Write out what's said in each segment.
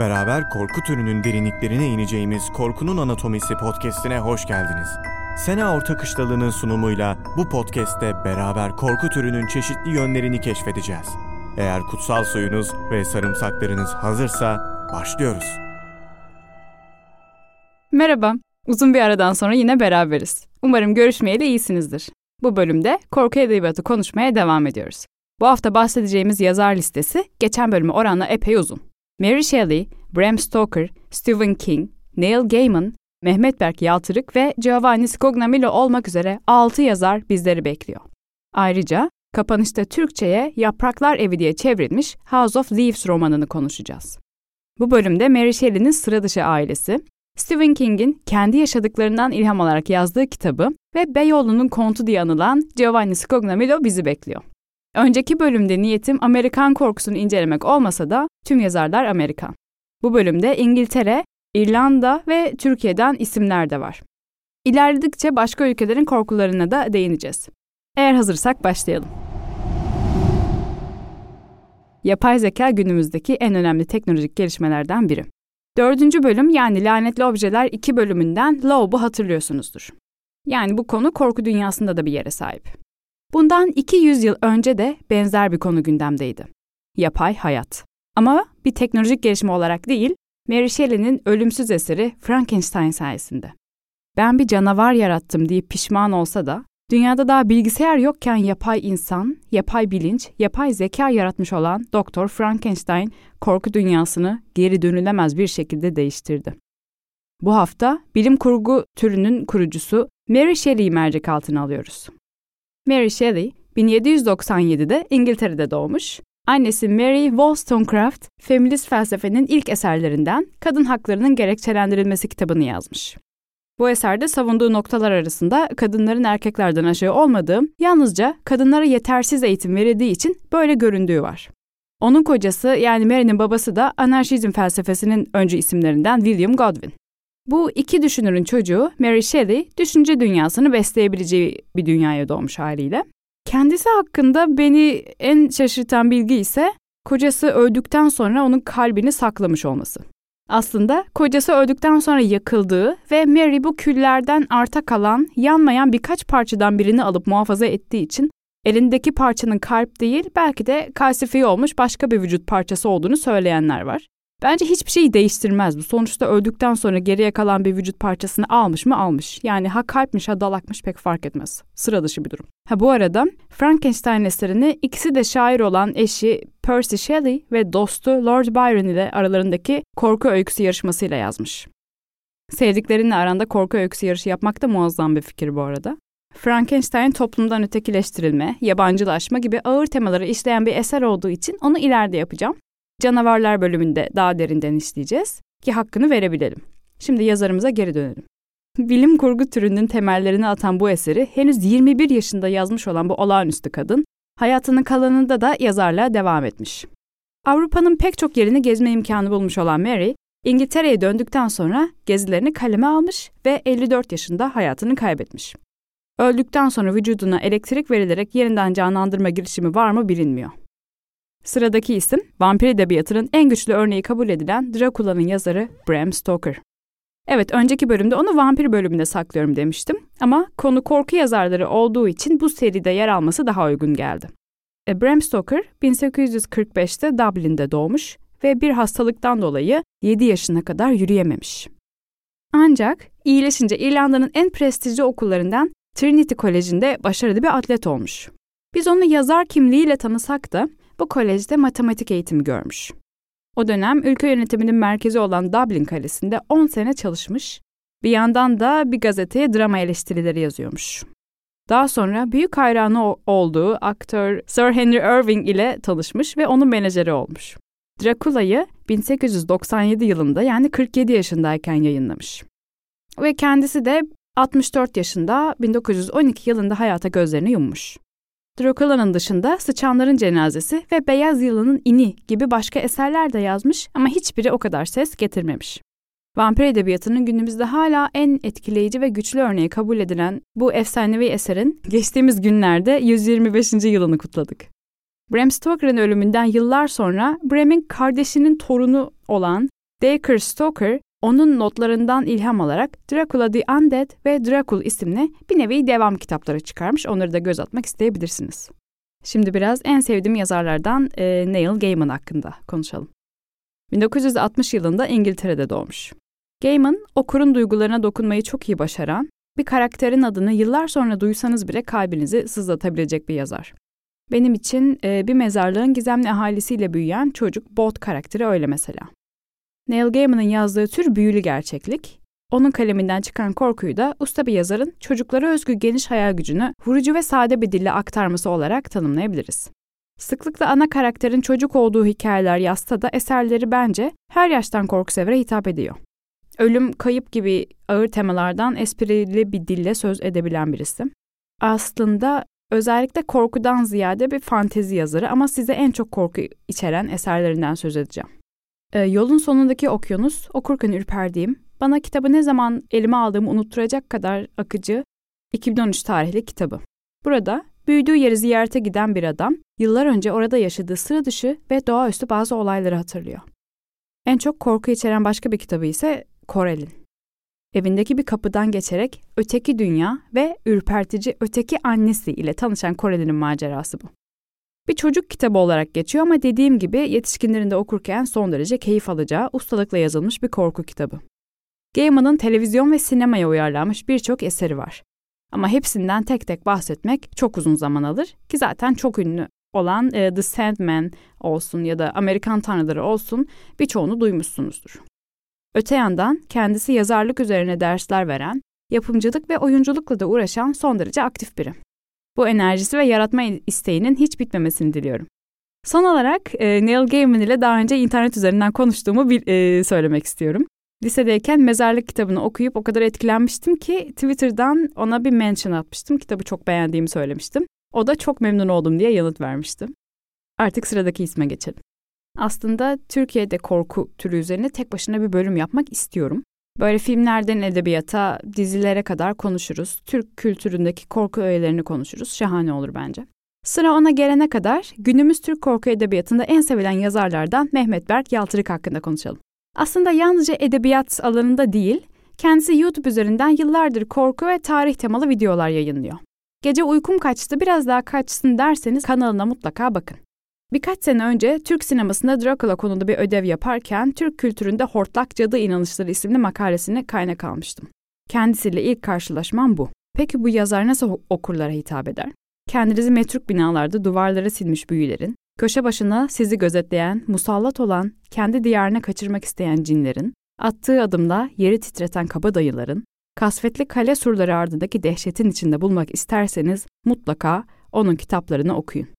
Beraber korku türünün derinliklerine ineceğimiz Korkunun Anatomisi podcast'ine hoş geldiniz. Sena Ortakışlalı'nın sunumuyla bu podcast'te beraber korku türünün çeşitli yönlerini keşfedeceğiz. Eğer kutsal suyunuz ve sarımsaklarınız hazırsa başlıyoruz. Merhaba, uzun bir aradan sonra yine beraberiz. Umarım görüşmeyeli iyisinizdir. Bu bölümde korku edebiyatı konuşmaya devam ediyoruz. Bu hafta bahsedeceğimiz yazar listesi geçen bölüme oranla epey uzun. Mary Shelley, Bram Stoker, Stephen King, Neil Gaiman, Mehmet Berk Yaltırık ve Giovanni Scognamillo olmak üzere 6 yazar bizleri bekliyor. Ayrıca kapanışta Türkçe'ye Yapraklar Evi diye çevrilmiş House of Leaves romanını konuşacağız. Bu bölümde Mary Shelley'nin Sıra Dışı Ailesi, Stephen King'in kendi yaşadıklarından ilham alarak yazdığı kitabı ve Beyoğlu'nun kontu diye anılan Giovanni Scognamillo bizi bekliyor. Önceki bölümde niyetim Amerikan korkusunu incelemek olmasa da tüm yazarlar Amerikan. Bu bölümde İngiltere, İrlanda ve Türkiye'den isimler de var. İlerledikçe başka ülkelerin korkularına da değineceğiz. Eğer hazırsak başlayalım. Yapay zeka günümüzdeki en önemli teknolojik gelişmelerden biri. Dördüncü bölüm yani Lanetli Objeler 2 bölümünden Loeb'u hatırlıyorsunuzdur. Yani bu konu korku dünyasında da bir yere sahip. Bundan 200 yıl önce de benzer bir konu gündemdeydi. Yapay hayat. Ama bir teknolojik gelişme olarak değil, Mary Shelley'nin ölümsüz eseri Frankenstein sayesinde. Ben bir canavar yarattım deyip pişman olsa da, dünyada daha bilgisayar yokken yapay insan, yapay bilinç, yapay zeka yaratmış olan Doktor Frankenstein korku dünyasını geri dönülemez bir şekilde değiştirdi. Bu hafta bilim kurgu türünün kurucusu Mary Shelley'i mercek altına alıyoruz. Mary Shelley, 1797'de İngiltere'de doğmuş. Annesi Mary Wollstonecraft, feminist felsefenin ilk eserlerinden Kadın Haklarının Gerekçelendirilmesi kitabını yazmış. Bu eserde savunduğu noktalar arasında kadınların erkeklerden aşağı olmadığı, yalnızca kadınlara yetersiz eğitim verildiği için böyle göründüğü var. Onun kocası yani Mary'nin babası da anarşizm felsefesinin öncü isimlerinden William Godwin. Bu iki düşünürün çocuğu Mary Shelley, düşünce dünyasını besleyebileceği bir dünyaya doğmuş haliyle. Kendisi hakkında beni en şaşırtan bilgi ise kocası öldükten sonra onun kalbini saklamış olması. Aslında kocası öldükten sonra yakıldığı ve Mary bu küllerden arta kalan, yanmayan birkaç parçadan birini alıp muhafaza ettiği için elindeki parçanın kalp değil belki de kalsifiye olmuş başka bir vücut parçası olduğunu söyleyenler var. Bence hiçbir şeyi değiştirmez bu. Sonuçta öldükten sonra geriye kalan bir vücut parçasını almış mı almış. Yani ha kalpmiş ha dalakmış pek fark etmez. Sıra dışı bir durum. Ha bu arada Frankenstein eserini ikisi de şair olan eşi Percy Shelley ve dostu Lord Byron ile aralarındaki korku öyküsü yarışmasıyla yazmış. Sevdiklerinle aranda korku öyküsü yarışı yapmak da muazzam bir fikir bu arada. Frankenstein toplumdan ötekileştirilme, yabancılaşma gibi ağır temaları işleyen bir eser olduğu için onu ileride yapacağım. Canavarlar bölümünde daha derinden işleyeceğiz ki hakkını verebilelim. Şimdi yazarımıza geri dönelim. Bilim kurgu türünün temellerini atan bu eseri henüz 21 yaşında yazmış olan bu olağanüstü kadın, hayatının kalanında da yazarlığa devam etmiş. Avrupa'nın pek çok yerini gezme imkanı bulmuş olan Mary, İngiltere'ye döndükten sonra gezilerini kaleme almış ve 54 yaşında hayatını kaybetmiş. Öldükten sonra vücuduna elektrik verilerek yeniden canlandırma girişimi var mı bilinmiyor. Sıradaki isim, vampir edebiyatının en güçlü örneği kabul edilen Dracula'nın yazarı Bram Stoker. Evet, önceki bölümde onu vampir bölümünde saklıyorum demiştim ama konu korku yazarları olduğu için bu seride yer alması daha uygun geldi. E, Bram Stoker 1845'te Dublin'de doğmuş ve bir hastalıktan dolayı 7 yaşına kadar yürüyememiş. Ancak iyileşince İrlanda'nın en prestijli okullarından Trinity Koleji'nde başarılı bir atlet olmuş. Biz onu yazar kimliğiyle tanısak da bu kolejde matematik eğitimi görmüş. O dönem ülke yönetiminin merkezi olan Dublin Kalesi'nde 10 sene çalışmış. Bir yandan da bir gazeteye drama eleştirileri yazıyormuş. Daha sonra büyük hayranı olduğu aktör Sir Henry Irving ile tanışmış ve onun menajeri olmuş. Dracula'yı 1897 yılında yani 47 yaşındayken yayınlamış. Ve kendisi de 64 yaşında 1912 yılında hayata gözlerini yummuş. Dracula'nın dışında Sıçanların Cenazesi ve Beyaz Yılanın İni gibi başka eserler de yazmış ama hiçbiri o kadar ses getirmemiş. Vampir edebiyatının günümüzde hala en etkileyici ve güçlü örneği kabul edilen bu efsanevi eserin geçtiğimiz günlerde 125. yılını kutladık. Bram Stoker'ın ölümünden yıllar sonra Bram'in kardeşinin torunu olan Dacre Stoker onun notlarından ilham alarak Dracula the Undead ve Dracula isimli bir nevi devam kitapları çıkarmış. Onları da göz atmak isteyebilirsiniz. Şimdi biraz en sevdiğim yazarlardan e, Neil Gaiman hakkında konuşalım. 1960 yılında İngiltere'de doğmuş. Gaiman, okurun duygularına dokunmayı çok iyi başaran, bir karakterin adını yıllar sonra duysanız bile kalbinizi sızlatabilecek bir yazar. Benim için e, bir mezarlığın gizemli ahalisiyle büyüyen çocuk Bot karakteri öyle mesela. Neil Gaiman'ın yazdığı tür büyülü gerçeklik, onun kaleminden çıkan korkuyu da usta bir yazarın çocuklara özgü geniş hayal gücünü vurucu ve sade bir dille aktarması olarak tanımlayabiliriz. Sıklıkla ana karakterin çocuk olduğu hikayeler yazsa da eserleri bence her yaştan korkusevere hitap ediyor. Ölüm, kayıp gibi ağır temalardan esprili bir dille söz edebilen birisi. Aslında özellikle korkudan ziyade bir fantezi yazarı ama size en çok korku içeren eserlerinden söz edeceğim. Ee, Yolun sonundaki okyanus, okurken ürperdiğim, bana kitabı ne zaman elime aldığımı unutturacak kadar akıcı 2013 tarihli kitabı. Burada büyüdüğü yeri ziyarete giden bir adam, yıllar önce orada yaşadığı sıra dışı ve doğaüstü bazı olayları hatırlıyor. En çok korku içeren başka bir kitabı ise Korel'in. Evindeki bir kapıdan geçerek öteki dünya ve ürpertici öteki annesi ile tanışan Koreli'nin macerası bu. Bir çocuk kitabı olarak geçiyor ama dediğim gibi yetişkinlerin de okurken son derece keyif alacağı ustalıkla yazılmış bir korku kitabı. Gaiman'ın televizyon ve sinemaya uyarlanmış birçok eseri var. Ama hepsinden tek tek bahsetmek çok uzun zaman alır ki zaten çok ünlü olan e, The Sandman olsun ya da Amerikan Tanrıları olsun birçoğunu duymuşsunuzdur. Öte yandan kendisi yazarlık üzerine dersler veren, yapımcılık ve oyunculukla da uğraşan son derece aktif biri. Bu enerjisi ve yaratma isteğinin hiç bitmemesini diliyorum. Son olarak e, Neil Gaiman ile daha önce internet üzerinden konuştuğumu bir, e, söylemek istiyorum. Lisedeyken mezarlık kitabını okuyup o kadar etkilenmiştim ki Twitter'dan ona bir mention atmıştım. Kitabı çok beğendiğimi söylemiştim. O da çok memnun oldum diye yanıt vermişti. Artık sıradaki isme geçelim. Aslında Türkiye'de korku türü üzerine tek başına bir bölüm yapmak istiyorum. Böyle filmlerden edebiyata, dizilere kadar konuşuruz. Türk kültüründeki korku öğelerini konuşuruz. Şahane olur bence. Sıra ona gelene kadar günümüz Türk korku edebiyatında en sevilen yazarlardan Mehmet Berk Yaltırık hakkında konuşalım. Aslında yalnızca edebiyat alanında değil, kendisi YouTube üzerinden yıllardır korku ve tarih temalı videolar yayınlıyor. Gece uykum kaçtı biraz daha kaçsın derseniz kanalına mutlaka bakın. Birkaç sene önce Türk sinemasında Dracula konulu bir ödev yaparken Türk kültüründe hortlak cadı inanışları isimli makalesini kaynak almıştım. Kendisiyle ilk karşılaşmam bu. Peki bu yazar nasıl okurlara hitap eder? Kendinizi metruk binalarda duvarlara silmiş büyülerin, köşe başına sizi gözetleyen, musallat olan, kendi diyarına kaçırmak isteyen cinlerin, attığı adımda yeri titreten kabadayıların, kasvetli kale surları ardındaki dehşetin içinde bulmak isterseniz mutlaka onun kitaplarını okuyun.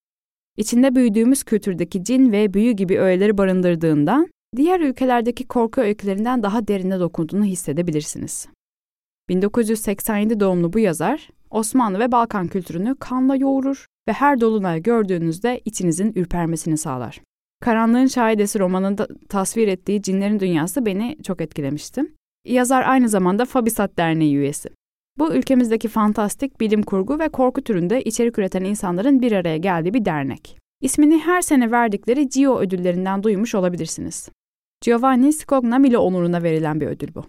İçinde büyüdüğümüz kültürdeki cin ve büyü gibi öğeleri barındırdığından diğer ülkelerdeki korku öykülerinden daha derine dokunduğunu hissedebilirsiniz. 1987 doğumlu bu yazar, Osmanlı ve Balkan kültürünü kanla yoğurur ve her dolunay gördüğünüzde içinizin ürpermesini sağlar. Karanlığın Şahidesi romanında tasvir ettiği cinlerin dünyası beni çok etkilemişti. Yazar aynı zamanda Fabisat Derneği üyesi. Bu ülkemizdeki fantastik, bilim kurgu ve korku türünde içerik üreten insanların bir araya geldiği bir dernek. İsmini her sene verdikleri Gio ödüllerinden duymuş olabilirsiniz. Giovanni Scognamillo onuruna verilen bir ödül bu.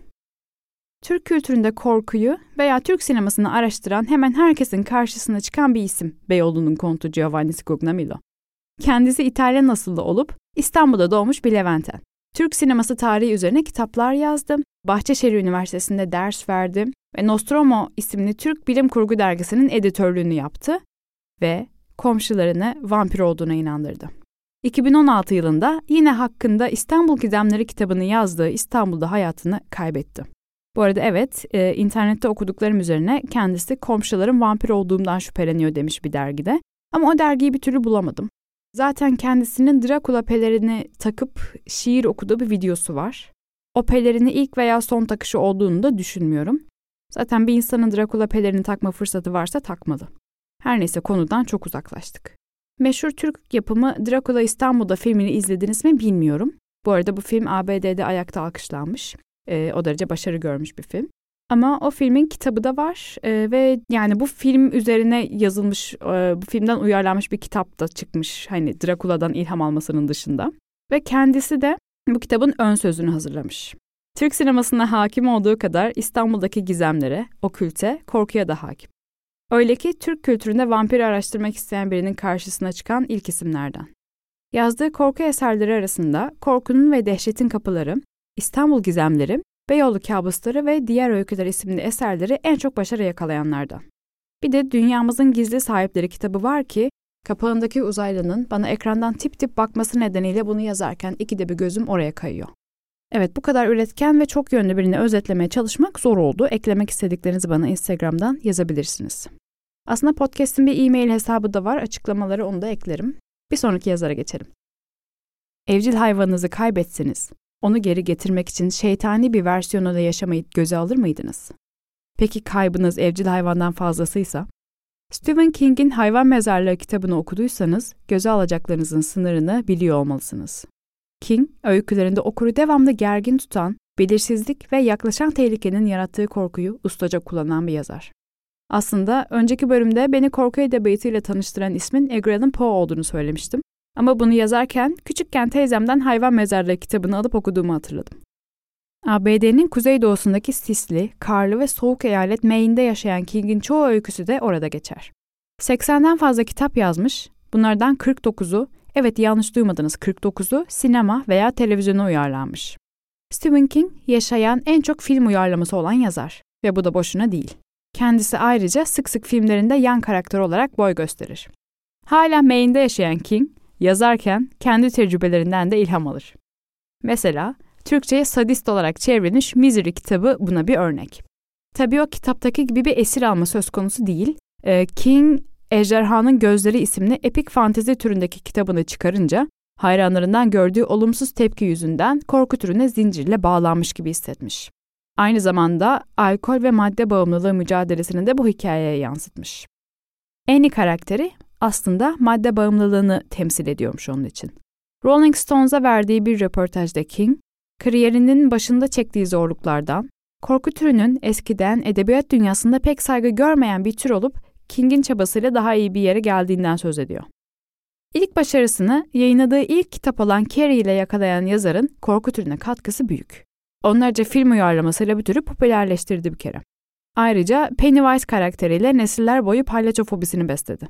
Türk kültüründe korkuyu veya Türk sinemasını araştıran hemen herkesin karşısına çıkan bir isim Beyoğlu'nun kontu Giovanni Scognamillo. Kendisi İtalyan asıllı olup İstanbul'da doğmuş bir Leventen. Türk sineması tarihi üzerine kitaplar yazdı, Bahçeşehir Üniversitesi'nde ders verdi ve Nostromo isimli Türk bilim kurgu dergisinin editörlüğünü yaptı ve komşularını vampir olduğuna inandırdı. 2016 yılında yine hakkında İstanbul Gizemleri kitabını yazdığı İstanbul'da hayatını kaybetti. Bu arada evet, e, internette okuduklarım üzerine kendisi komşularım vampir olduğumdan şüpheleniyor demiş bir dergide. Ama o dergiyi bir türlü bulamadım. Zaten kendisinin Dracula pelerini takıp şiir okuduğu bir videosu var. O pelerini ilk veya son takışı olduğunu da düşünmüyorum. Zaten bir insanın Dracula pelerini takma fırsatı varsa takmalı. Her neyse konudan çok uzaklaştık. Meşhur Türk yapımı Dracula İstanbul'da filmini izlediniz mi bilmiyorum. Bu arada bu film ABD'de ayakta alkışlanmış. Ee, o derece başarı görmüş bir film. Ama o filmin kitabı da var ee, ve yani bu film üzerine yazılmış, e, bu filmden uyarlanmış bir kitap da çıkmış. Hani Dracula'dan ilham almasının dışında. Ve kendisi de bu kitabın ön sözünü hazırlamış. Türk sinemasına hakim olduğu kadar İstanbul'daki gizemlere, okülte, korkuya da hakim. Öyle ki Türk kültüründe vampir araştırmak isteyen birinin karşısına çıkan ilk isimlerden. Yazdığı korku eserleri arasında Korkunun ve Dehşetin Kapıları, İstanbul Gizemleri, Beyoğlu Kabusları ve Diğer Öyküler isimli eserleri en çok başarı yakalayanlardan. Bir de Dünyamızın Gizli Sahipleri kitabı var ki, kapağındaki uzaylının bana ekrandan tip tip bakması nedeniyle bunu yazarken ikide bir gözüm oraya kayıyor. Evet bu kadar üretken ve çok yönlü birini özetlemeye çalışmak zor oldu. Eklemek istediklerinizi bana Instagram'dan yazabilirsiniz. Aslında podcast'in bir e-mail hesabı da var. Açıklamaları onu da eklerim. Bir sonraki yazara geçelim. Evcil hayvanınızı kaybetseniz, onu geri getirmek için şeytani bir versiyonunda yaşamayı göze alır mıydınız? Peki kaybınız evcil hayvandan fazlasıysa? Stephen King'in Hayvan Mezarlığı kitabını okuduysanız, göze alacaklarınızın sınırını biliyor olmalısınız. King, öykülerinde okuru devamlı gergin tutan, belirsizlik ve yaklaşan tehlikenin yarattığı korkuyu ustaca kullanan bir yazar. Aslında önceki bölümde beni korku edebiyatıyla tanıştıran ismin Edgar Allan Poe olduğunu söylemiştim. Ama bunu yazarken küçükken teyzemden Hayvan Mezarlığı kitabını alıp okuduğumu hatırladım. ABD'nin kuzeydoğusundaki sisli, karlı ve soğuk eyalet Maine'de yaşayan King'in çoğu öyküsü de orada geçer. 80'den fazla kitap yazmış, bunlardan 49'u, evet yanlış duymadınız 49'u sinema veya televizyona uyarlanmış. Stephen King yaşayan en çok film uyarlaması olan yazar ve bu da boşuna değil. Kendisi ayrıca sık sık filmlerinde yan karakter olarak boy gösterir. Hala Maine'de yaşayan King, yazarken kendi tecrübelerinden de ilham alır. Mesela Türkçe'ye sadist olarak çevrilmiş Misery kitabı buna bir örnek. Tabii o kitaptaki gibi bir esir alma söz konusu değil. Ee, King, Ejderhanın Gözleri isimli epik fantezi türündeki kitabını çıkarınca hayranlarından gördüğü olumsuz tepki yüzünden korku türüne zincirle bağlanmış gibi hissetmiş. Aynı zamanda alkol ve madde bağımlılığı mücadelesini de bu hikayeye yansıtmış. Annie karakteri aslında madde bağımlılığını temsil ediyormuş onun için. Rolling Stones'a verdiği bir röportajda King, kariyerinin başında çektiği zorluklardan, korku türünün eskiden edebiyat dünyasında pek saygı görmeyen bir tür olup King'in çabasıyla daha iyi bir yere geldiğinden söz ediyor. İlk başarısını yayınladığı ilk kitap olan Carrie ile yakalayan yazarın korku türüne katkısı büyük. Onlarca film uyarlamasıyla bir türü popülerleştirdi bir kere. Ayrıca Pennywise karakteriyle nesiller boyu palyaço fobisini besledi.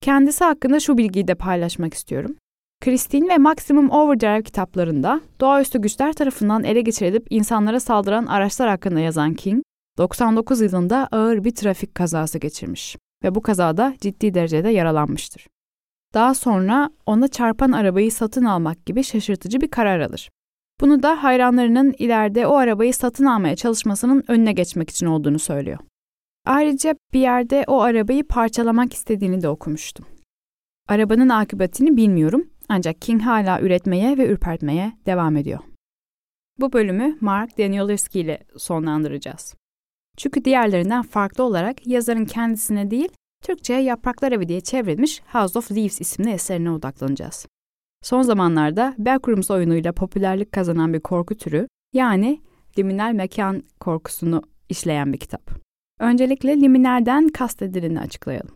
Kendisi hakkında şu bilgiyi de paylaşmak istiyorum. Christine ve Maximum Overdrive kitaplarında doğaüstü güçler tarafından ele geçirilip insanlara saldıran araçlar hakkında yazan King, 99 yılında ağır bir trafik kazası geçirmiş ve bu kazada ciddi derecede yaralanmıştır. Daha sonra ona çarpan arabayı satın almak gibi şaşırtıcı bir karar alır. Bunu da hayranlarının ileride o arabayı satın almaya çalışmasının önüne geçmek için olduğunu söylüyor. Ayrıca bir yerde o arabayı parçalamak istediğini de okumuştum. Arabanın akıbetini bilmiyorum ancak King hala üretmeye ve ürpertmeye devam ediyor. Bu bölümü Mark Danielewski ile sonlandıracağız. Çünkü diğerlerinden farklı olarak yazarın kendisine değil, Türkçe'ye Yapraklar Evi diye çevrilmiş House of Leaves isimli eserine odaklanacağız. Son zamanlarda Backrooms oyunuyla popülerlik kazanan bir korku türü, yani liminal mekan korkusunu işleyen bir kitap. Öncelikle liminalden kastedileni açıklayalım.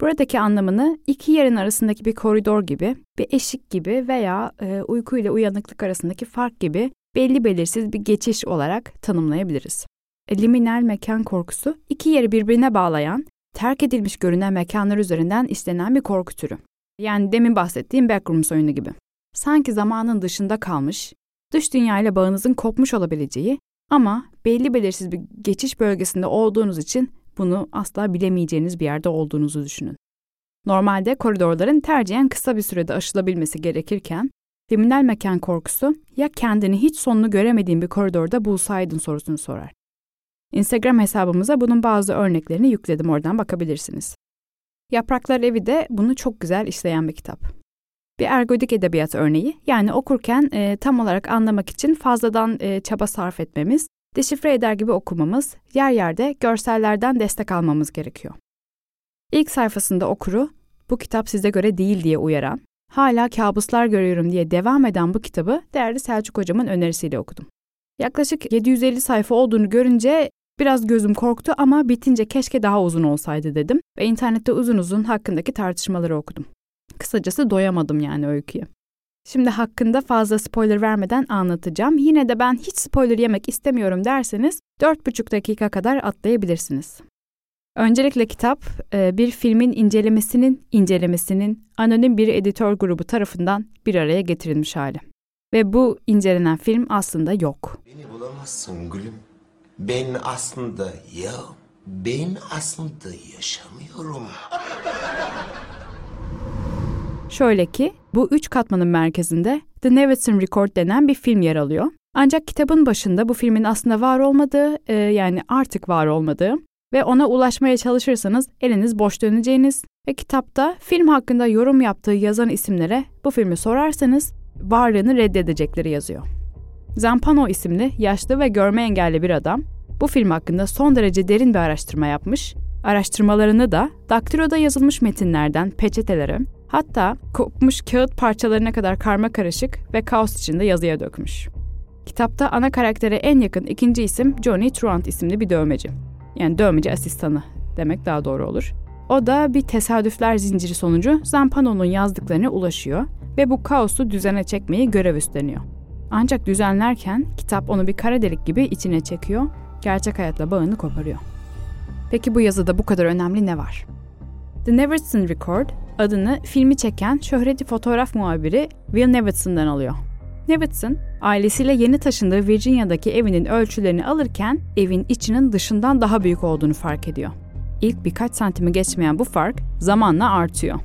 Buradaki anlamını iki yerin arasındaki bir koridor gibi, bir eşik gibi veya e, uyku ile uyanıklık arasındaki fark gibi belli belirsiz bir geçiş olarak tanımlayabiliriz. Liminal mekan korkusu iki yeri birbirine bağlayan, terk edilmiş görünen mekanlar üzerinden işlenen bir korku türü. Yani demin bahsettiğim Backrooms oyunu gibi. Sanki zamanın dışında kalmış, dış dünyayla bağınızın kopmuş olabileceği ama belli belirsiz bir geçiş bölgesinde olduğunuz için bunu asla bilemeyeceğiniz bir yerde olduğunuzu düşünün. Normalde koridorların tercihen kısa bir sürede aşılabilmesi gerekirken, liminal mekan korkusu ya kendini hiç sonunu göremediğin bir koridorda bulsaydın sorusunu sorar. Instagram hesabımıza bunun bazı örneklerini yükledim oradan bakabilirsiniz. Yapraklar Evi de bunu çok güzel işleyen bir kitap. Bir ergodik edebiyat örneği, yani okurken e, tam olarak anlamak için fazladan e, çaba sarf etmemiz, deşifre eder gibi okumamız, yer yerde görsellerden destek almamız gerekiyor. İlk sayfasında okuru, bu kitap size göre değil diye uyaran, hala kabuslar görüyorum diye devam eden bu kitabı değerli Selçuk hocamın önerisiyle okudum. Yaklaşık 750 sayfa olduğunu görünce Biraz gözüm korktu ama bitince keşke daha uzun olsaydı dedim ve internette uzun uzun hakkındaki tartışmaları okudum. Kısacası doyamadım yani öyküye. Şimdi hakkında fazla spoiler vermeden anlatacağım. Yine de ben hiç spoiler yemek istemiyorum derseniz 4,5 dakika kadar atlayabilirsiniz. Öncelikle kitap e, bir filmin incelemesinin incelemesinin anonim bir editör grubu tarafından bir araya getirilmiş hali. Ve bu incelenen film aslında yok. Beni bulamazsın gülüm. Ben aslında ya ben aslında yaşamıyorum. Şöyle ki bu üç katmanın merkezinde The Nevinson Record denen bir film yer alıyor. Ancak kitabın başında bu filmin aslında var olmadığı, e, yani artık var olmadığı ve ona ulaşmaya çalışırsanız eliniz boş döneceğiniz ve kitapta film hakkında yorum yaptığı yazan isimlere bu filmi sorarsanız varlığını reddedecekleri yazıyor. Zampano isimli yaşlı ve görme engelli bir adam bu film hakkında son derece derin bir araştırma yapmış. Araştırmalarını da daktiloda yazılmış metinlerden peçetelere, hatta kopmuş kağıt parçalarına kadar karma karışık ve kaos içinde yazıya dökmüş. Kitapta ana karaktere en yakın ikinci isim Johnny Truant isimli bir dövmeci. Yani dövmeci asistanı demek daha doğru olur. O da bir tesadüfler zinciri sonucu Zampano'nun yazdıklarına ulaşıyor ve bu kaosu düzene çekmeyi görev üstleniyor. Ancak düzenlerken kitap onu bir kara delik gibi içine çekiyor, gerçek hayatla bağını koparıyor. Peki bu yazıda bu kadar önemli ne var? The Neverson Record adını filmi çeken şöhreti fotoğraf muhabiri Will Nevinson'dan alıyor. Nevinson, ailesiyle yeni taşındığı Virginia'daki evinin ölçülerini alırken evin içinin dışından daha büyük olduğunu fark ediyor. İlk birkaç santimi geçmeyen bu fark zamanla artıyor.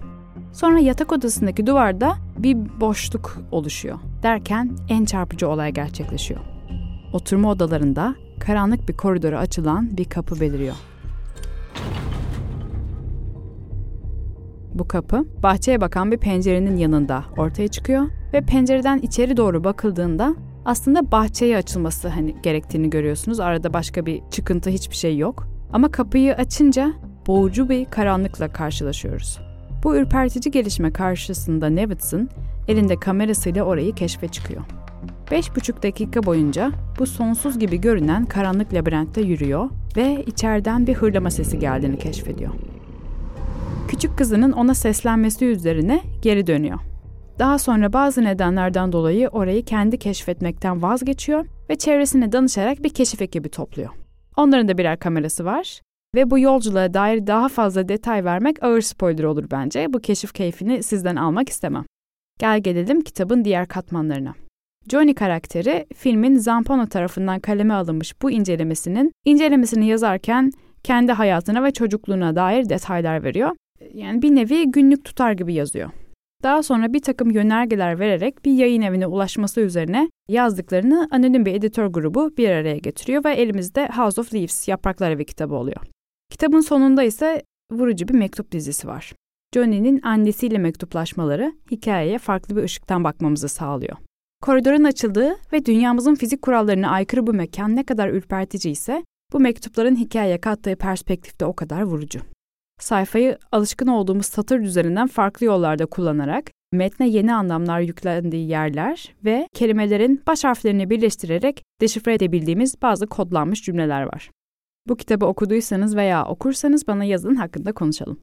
Sonra yatak odasındaki duvarda bir boşluk oluşuyor. Derken en çarpıcı olay gerçekleşiyor. Oturma odalarında karanlık bir koridora açılan bir kapı beliriyor. Bu kapı bahçeye bakan bir pencerenin yanında ortaya çıkıyor ve pencereden içeri doğru bakıldığında aslında bahçeye açılması hani gerektiğini görüyorsunuz. Arada başka bir çıkıntı hiçbir şey yok. Ama kapıyı açınca boğucu bir karanlıkla karşılaşıyoruz. Bu ürpertici gelişme karşısında Nevittson elinde kamerasıyla orayı keşfe çıkıyor. Beş buçuk dakika boyunca bu sonsuz gibi görünen karanlık labirentte yürüyor ve içeriden bir hırlama sesi geldiğini keşfediyor. Küçük kızının ona seslenmesi üzerine geri dönüyor. Daha sonra bazı nedenlerden dolayı orayı kendi keşfetmekten vazgeçiyor ve çevresine danışarak bir keşif ekibi topluyor. Onların da birer kamerası var ve bu yolculuğa dair daha fazla detay vermek ağır spoiler olur bence. Bu keşif keyfini sizden almak istemem. Gel gelelim kitabın diğer katmanlarına. Johnny karakteri filmin Zampano tarafından kaleme alınmış bu incelemesinin incelemesini yazarken kendi hayatına ve çocukluğuna dair detaylar veriyor. Yani bir nevi günlük tutar gibi yazıyor. Daha sonra bir takım yönergeler vererek bir yayın evine ulaşması üzerine yazdıklarını anonim bir editör grubu bir araya getiriyor ve elimizde House of Leaves Yapraklar Evi kitabı oluyor. Kitabın sonunda ise vurucu bir mektup dizisi var. Johnny'nin annesiyle mektuplaşmaları hikayeye farklı bir ışıktan bakmamızı sağlıyor. Koridorun açıldığı ve dünyamızın fizik kurallarına aykırı bu mekan ne kadar ürpertici ise bu mektupların hikayeye kattığı perspektif de o kadar vurucu. Sayfayı alışkın olduğumuz satır düzeninden farklı yollarda kullanarak metne yeni anlamlar yüklendiği yerler ve kelimelerin baş harflerini birleştirerek deşifre edebildiğimiz bazı kodlanmış cümleler var. Bu kitabı okuduysanız veya okursanız bana yazın hakkında konuşalım.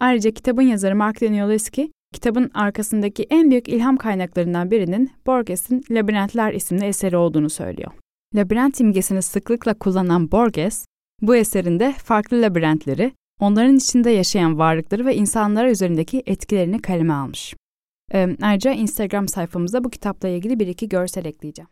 Ayrıca kitabın yazarı Mark Danielewski, kitabın arkasındaki en büyük ilham kaynaklarından birinin Borges'in Labirentler isimli eseri olduğunu söylüyor. Labirent imgesini sıklıkla kullanan Borges, bu eserinde farklı labirentleri, onların içinde yaşayan varlıkları ve insanlara üzerindeki etkilerini kaleme almış. Ayrıca Instagram sayfamıza bu kitapla ilgili bir iki görsel ekleyeceğim.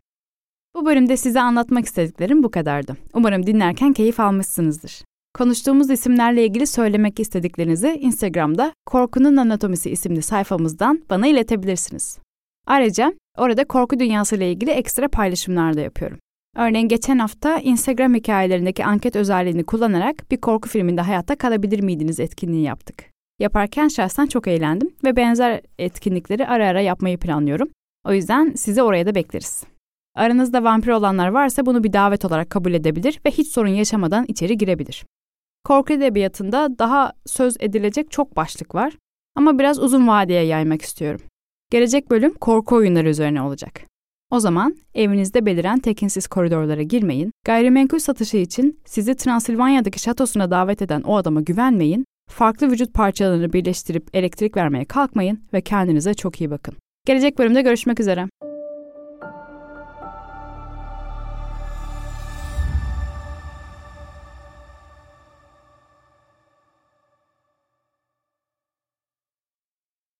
Bu bölümde size anlatmak istediklerim bu kadardı. Umarım dinlerken keyif almışsınızdır. Konuştuğumuz isimlerle ilgili söylemek istediklerinizi Instagram'da Korkunun Anatomisi isimli sayfamızdan bana iletebilirsiniz. Ayrıca orada korku dünyası ile ilgili ekstra paylaşımlar da yapıyorum. Örneğin geçen hafta Instagram hikayelerindeki anket özelliğini kullanarak bir korku filminde hayatta kalabilir miydiniz etkinliği yaptık. Yaparken şahsen çok eğlendim ve benzer etkinlikleri ara ara yapmayı planlıyorum. O yüzden sizi oraya da bekleriz. Aranızda vampir olanlar varsa bunu bir davet olarak kabul edebilir ve hiç sorun yaşamadan içeri girebilir. Korku edebiyatında daha söz edilecek çok başlık var ama biraz uzun vadeye yaymak istiyorum. Gelecek bölüm korku oyunları üzerine olacak. O zaman evinizde beliren tekinsiz koridorlara girmeyin, gayrimenkul satışı için sizi Transilvanya'daki şatosuna davet eden o adama güvenmeyin, farklı vücut parçalarını birleştirip elektrik vermeye kalkmayın ve kendinize çok iyi bakın. Gelecek bölümde görüşmek üzere.